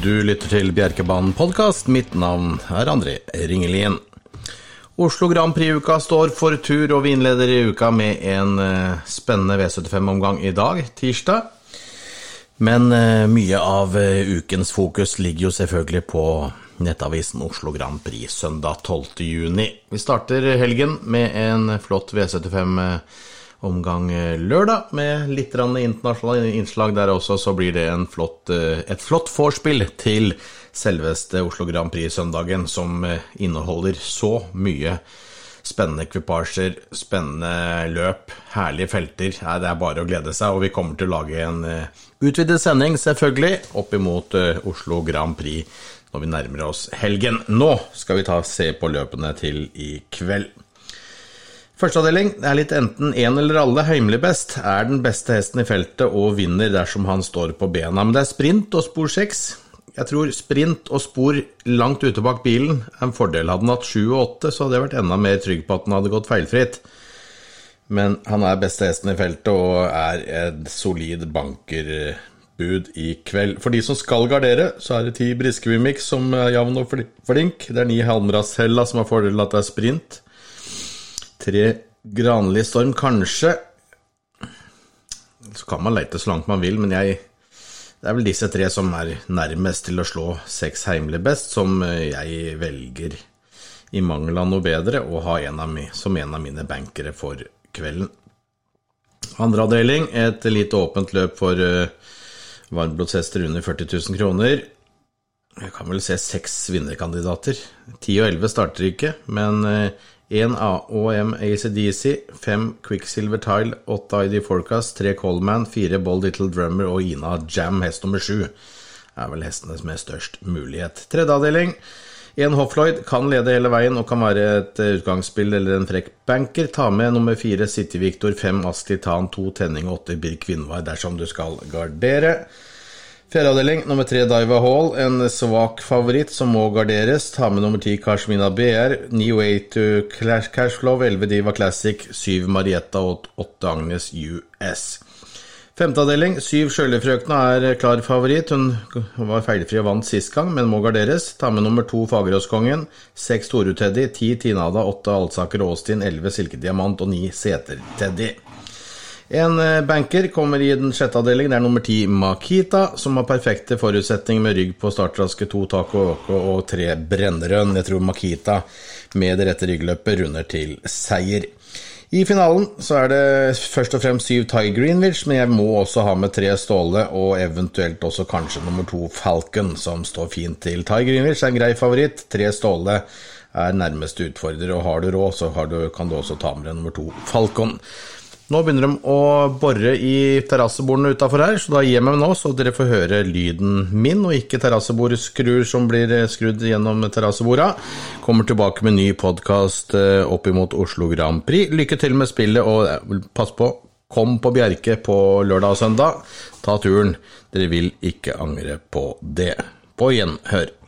Du lytter til Bjerkebanen podkast. Mitt navn er André Ringelien. Oslo Grand Prix-uka står for tur, og vi innleder i uka med en uh, spennende V75-omgang i dag, tirsdag. Men uh, mye av uh, ukens fokus ligger jo selvfølgelig på nettavisen Oslo Grand Prix søndag 12. juni. Vi starter helgen med en flott V75-omgang omgang eh, lørdag, med litt internasjonale innslag der også. Så blir det flott, eh, et flott vorspiel til selveste Oslo Grand Prix-søndagen, som eh, inneholder så mye spennende ekvipasjer, spennende løp, herlige felter. det er bare å glede seg, og vi kommer til å lage en utvidet sending, selvfølgelig, opp imot Oslo Grand Prix når vi nærmer oss helgen. Nå skal vi ta se på løpene til i kveld. Førsteavdeling er litt enten én eller alle. Heimelig best er den beste hesten i feltet og vinner dersom han står på bena. Men det er sprint og spor seks. Jeg tror sprint og spor langt ute bak bilen er en fordel. Hadde han hatt sju og åtte, så hadde jeg vært enda mer trygg på at han hadde gått feilfritt. Men han er beste hesten i feltet og er et solid bankerbud i kveld. For de som skal gardere, så er det ti Briskeby-miks som er jevn og flink. Det er ni Halmras-Hella som har fordelen at det er sprint. Tre Granli Storm, kanskje. Så kan man leite så langt man vil, men jeg Det er vel disse tre som er nærmest til å slå seks heimelig best, som jeg velger, i mangel av noe bedre, å ha en av, som en av mine bankere for kvelden. Andre avdeling, et lite åpent løp for uh, varmblodshester under 40 000 kroner. Jeg kan vel se seks vinnerkandidater. Ti og elleve starter ikke, men uh, 1 AOM ACDC, 5 Quicksilver Tile, 8 ID Forecast, 3 Coleman, 4 Bold Little Drummer og Ina Jam, hest nummer 7. Er vel hestene med størst mulighet. Tredje avdeling. En Hoffloyd kan lede hele veien og kan være et utgangsspill eller en frekk banker. Ta med nummer fire City Victor, fem Ask Tan, to Tenning og åtte Birk Vindvei dersom du skal gardere. Fjerdeavdeling, nummer tre Diva Hall, en svak favoritt som må garderes. Ta med nummer ti Kashmina BR, ni Way to Clash Cashflow, elleve Diva Classic, syv Marietta og åtte Agnes US. Femte avdeling, syv Sjølefrøkna er klar favoritt. Hun var feilfri og vant sist gang, men må garderes. Ta med nummer to Fageråskongen, seks Toru-Teddy, ti Tinada, åtte Alsaker Austin, elleve Silkediamant og ni Seter-Teddy. En eh, banker kommer i den sjette avdeling. Det er nummer ti Makita, som har perfekte forutsetninger med rygg på startraske, to Taco åke og tre brennerønn. Jeg tror Makita med det rette ryggløpet runder til seier. I finalen så er det først og fremst syv Ty Greenwich, men jeg må også ha med tre Ståle og eventuelt også kanskje nummer to Falcon, som står fint til. Ty Greenwich er en grei favoritt. Tre Ståle er nærmeste utfordrer, og har du råd, så du, kan du også ta med deg nummer to Falcon. Nå begynner de å bore i terrassebordene utafor her, så da gir jeg meg nå, så dere får høre lyden min, og ikke terrassebordskruer som blir skrudd gjennom terrasseborda. Kommer tilbake med ny podkast eh, opp imot Oslo Grand Prix. Lykke til med spillet, og eh, pass på, kom på Bjerke på lørdag og søndag. Ta turen, dere vil ikke angre på det. På gjenhør.